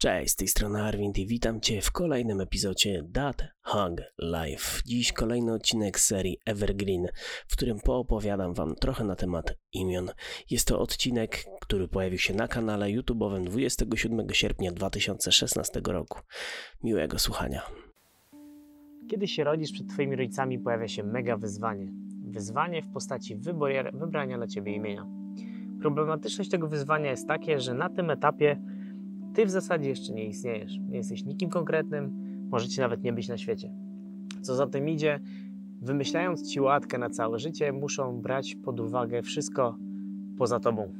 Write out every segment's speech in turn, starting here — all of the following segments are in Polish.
Cześć, z tej strony Arwind i witam Cię w kolejnym epizodzie That Hug Life. Dziś kolejny odcinek serii Evergreen, w którym poopowiadam Wam trochę na temat imion. Jest to odcinek, który pojawił się na kanale YouTube'owym 27 sierpnia 2016 roku. Miłego słuchania. Kiedy się rodzisz przed Twoimi rodzicami, pojawia się mega wyzwanie. Wyzwanie w postaci wybrania dla Ciebie imienia. Problematyczność tego wyzwania jest takie, że na tym etapie Ty w zasadzie jeszcze nie istniejesz. Nie jesteś nikim konkretnym, możecie nawet nie być na świecie. Co za tym idzie, wymyślając Ci łatkę na całe życie, muszą brać pod uwagę wszystko poza Tobą.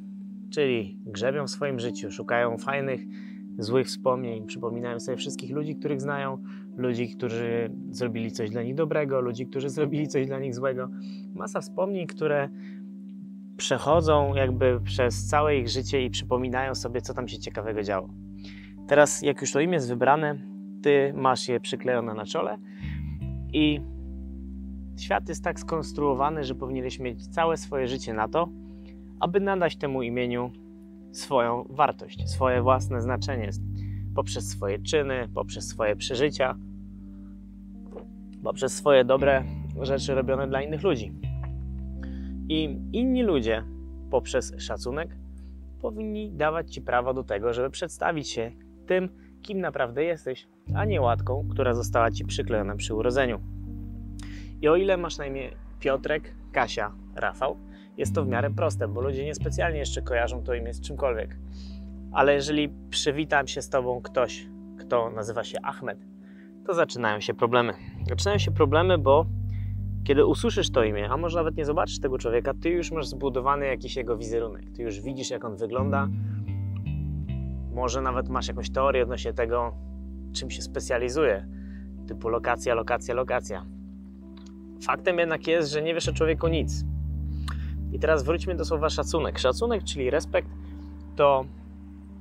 Czyli grzebią w swoim życiu, szukają fajnych, złych wspomnień, przypominają sobie wszystkich ludzi, których znają, ludzi, którzy zrobili coś dla nich dobrego, ludzi, którzy zrobili coś dla nich złego. Masa wspomnień, które przechodzą jakby przez całe ich życie i przypominają sobie, co tam się ciekawego działo. Teraz, jak już to imię jest wybrane, ty masz je przyklejone na czole i świat jest tak skonstruowany, że powinieneś mieć całe swoje życie na to, aby nadać temu imieniu swoją wartość, swoje własne znaczenie poprzez swoje czyny, poprzez swoje przeżycia, poprzez swoje dobre rzeczy robione dla innych ludzi. I inni ludzie poprzez szacunek powinni dawać Ci prawo do tego, żeby przedstawić się tym, kim naprawdę jesteś, a nie łatką, która została Ci przyklejona przy urodzeniu. I o ile masz na imię Piotrek, Kasia, Rafał, jest to w miarę proste, bo ludzie niespecjalnie jeszcze kojarzą to imię z czymkolwiek. Ale jeżeli przywitam się z Tobą ktoś, kto nazywa się Ahmed, to zaczynają się problemy. Zaczynają się problemy, bo kiedy usłyszysz to imię, a może nawet nie zobaczysz tego człowieka, ty już masz zbudowany jakiś jego wizerunek. Ty już widzisz, jak on wygląda. Może nawet masz jakąś teorię odnośnie tego, czym się specjalizuje. Typu lokacja, lokacja, lokacja. Faktem jednak jest, że nie wiesz o człowieku nic. I teraz wróćmy do słowa szacunek. Szacunek, czyli respekt, to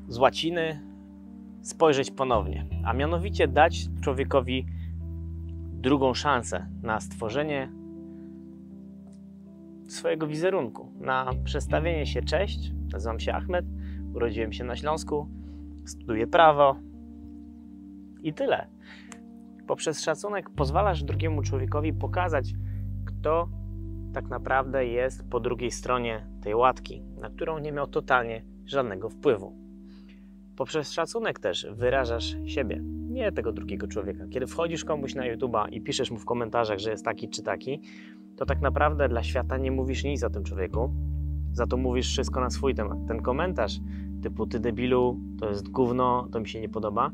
z łaciny spojrzeć ponownie, a mianowicie dać człowiekowi drugą szansę na stworzenie swojego wizerunku, na przestawienie się cześć. Nazywam się Ahmed, urodziłem się na Śląsku, studiuję prawo i tyle. Poprzez szacunek pozwalasz drugiemu człowiekowi pokazać, kto tak naprawdę jest po drugiej stronie tej łatki, na którą nie miał totalnie żadnego wpływu. Poprzez szacunek też wyrażasz siebie, nie tego drugiego człowieka. Kiedy wchodzisz komuś na YouTube'a i piszesz mu w komentarzach, że jest taki czy taki, to tak naprawdę dla świata nie mówisz nic o tym człowieku, za to mówisz wszystko na swój temat. Ten komentarz typu ty debilu, to jest gówno, to mi się nie podoba,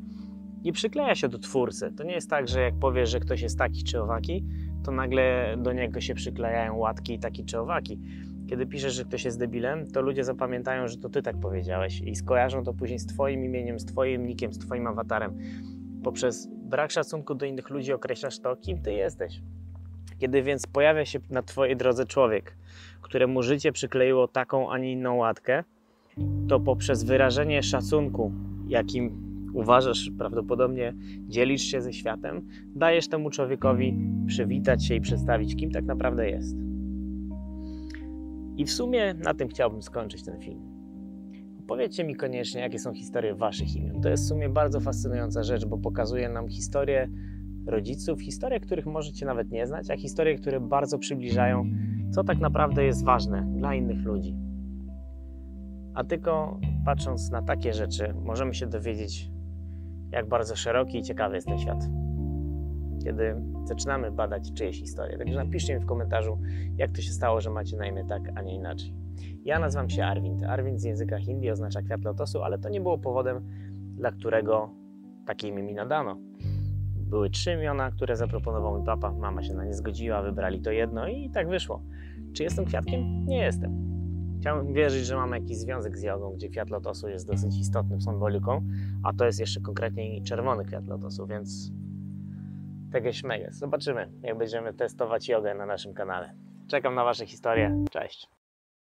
nie przykleja się do twórcy. To nie jest tak, że jak powiesz, że ktoś jest taki czy owaki, to nagle do niego się przyklejają łatki taki czy owaki. Kiedy piszesz, że ktoś jest debilem, to ludzie zapamiętają, że to ty tak powiedziałeś i skojarzą to później z twoim imieniem, z twoim nikiem, z twoim awatarem. Poprzez brak szacunku do innych ludzi określasz to, kim ty jesteś. Kiedy więc pojawia się na twojej drodze człowiek, któremu życie przykleiło taką, a nie inną łatkę, to poprzez wyrażenie szacunku, jakim uważasz, prawdopodobnie dzielisz się ze światem, dajesz temu człowiekowi przywitać się i przedstawić, kim tak naprawdę jest. I w sumie na tym chciałbym skończyć ten film. Powiedzcie mi koniecznie, jakie są historie Waszych imion. To jest w sumie bardzo fascynująca rzecz, bo pokazuje nam historię rodziców, historie, których możecie nawet nie znać, a historie, które bardzo przybliżają, co tak naprawdę jest ważne dla innych ludzi. A tylko patrząc na takie rzeczy, możemy się dowiedzieć, jak bardzo szeroki i ciekawy jest ten świat. Kiedy zaczynamy badać czyjeś historie. Także napiszcie mi w komentarzu, jak to się stało, że macie na imię tak, a nie inaczej. Ja nazywam się Arvind. Arvind z języka hindi oznacza kwiat lotosu, ale to nie było powodem, dla którego takie imię mi nadano. Były trzy imiona, które zaproponował mi papa. Mama się na nie zgodziła, wybrali to jedno i tak wyszło. Czy jestem kwiatkiem? Nie jestem. Chciałbym wierzyć, że mamy jakiś związek z jogą, gdzie kwiat lotosu jest dosyć istotną symboliką, a to jest jeszcze konkretnie czerwony kwiat lotosu, więc tego śmegę. Zobaczymy, jak będziemy testować jogę na naszym kanale. Czekam na Wasze historie. Cześć.